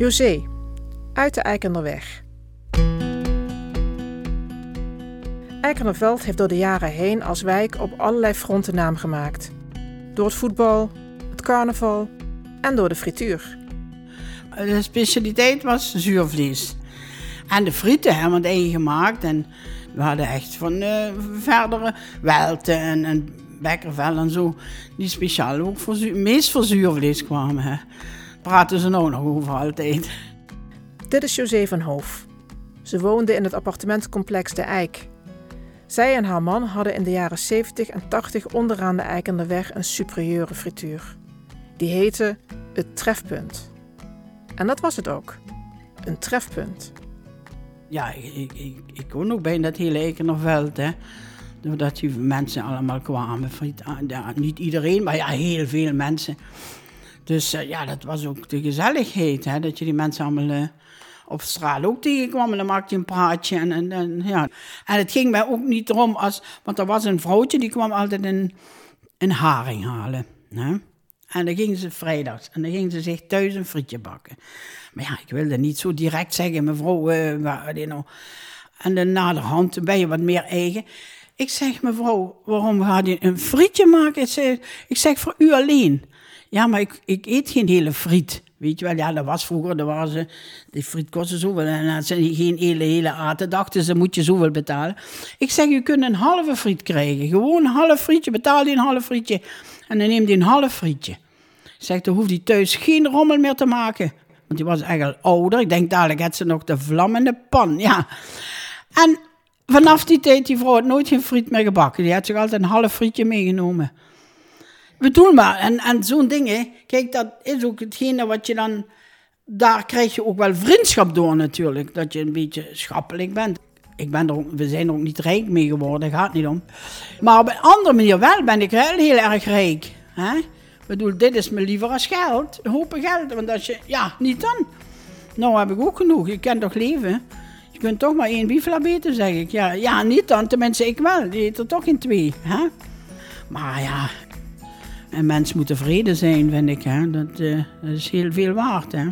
José, uit de Eikenderweg. Eikenderveld heeft door de jaren heen als wijk op allerlei fronten naam gemaakt. Door het voetbal, het carnaval en door de frituur. De specialiteit was zuurvlees. En de frieten hebben we eigen gemaakt. En we hadden echt van uh, verdere welten en, en en zo. Die speciaal ook voor, meest voor zuurvlees kwamen. Hè. Praten ze nou nog over altijd. Dit is José van Hoof. Ze woonde in het appartementencomplex De Eik. Zij en haar man hadden in de jaren 70 en 80 onderaan de Eikenderweg een superieure frituur. Die heette Het Trefpunt. En dat was het ook. Een trefpunt. Ja, ik, ik, ik woon ook bij dat hele Eikenderveld, hè. Doordat die mensen allemaal kwamen. Niet iedereen, maar ja, heel veel mensen. Dus uh, ja, dat was ook de gezelligheid, hè. Dat je die mensen allemaal... Uh, op straat ook tegenkwam en dan maakte je een praatje. En, en, ja. en het ging mij ook niet erom, als, want er was een vrouwtje die kwam altijd een, een haring halen. Hè? En dan gingen ze vrijdags en dan gingen ze zich thuis een frietje bakken. Maar ja, ik wilde niet zo direct zeggen, mevrouw, uh, waar, you know. en dan naderhand ben je wat meer eigen. Ik zeg, mevrouw, waarom ga je een frietje maken? Ik zeg, voor u alleen. Ja, maar ik, ik eet geen hele friet. Weet je wel, ja, dat was vroeger, dat waren die friet kostte zoveel. En als ze geen hele, hele aten, dachten ze, moet je zoveel betalen. Ik zeg, je kunt een halve friet krijgen. Gewoon een half frietje, betaal je een half frietje. En dan neemt hij een half frietje. Ik zeg, dan hoeft hij thuis geen rommel meer te maken. Want die was eigenlijk ouder. Ik denk, dadelijk had ze nog de vlam in de pan, ja. En vanaf die tijd, die vrouw had nooit geen friet meer gebakken. Die had zich altijd een half frietje meegenomen bedoel maar, en, en zo'n dingen, kijk, dat is ook hetgene wat je dan, daar krijg je ook wel vriendschap door natuurlijk, dat je een beetje schappelijk bent. Ik ben er we zijn er ook niet rijk mee geworden, gaat niet om. Maar op een andere manier wel ben ik wel heel erg rijk. Hè? Ik bedoel, dit is me liever als geld, hoop geld, want als je, ja, niet dan. Nou heb ik ook genoeg, je kan toch leven? Je kunt toch maar één bifla zeg ik. Ja, ja, niet dan, tenminste ik wel, die eet er toch in twee. Hè? Maar ja, en mens moet tevreden zijn, vind ik. Hè? Dat, dat is heel veel waard. Hè?